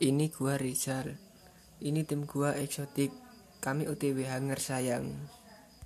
Ini gua Rizal. Ini tim gua eksotik. Kami UTW Hanger sayang.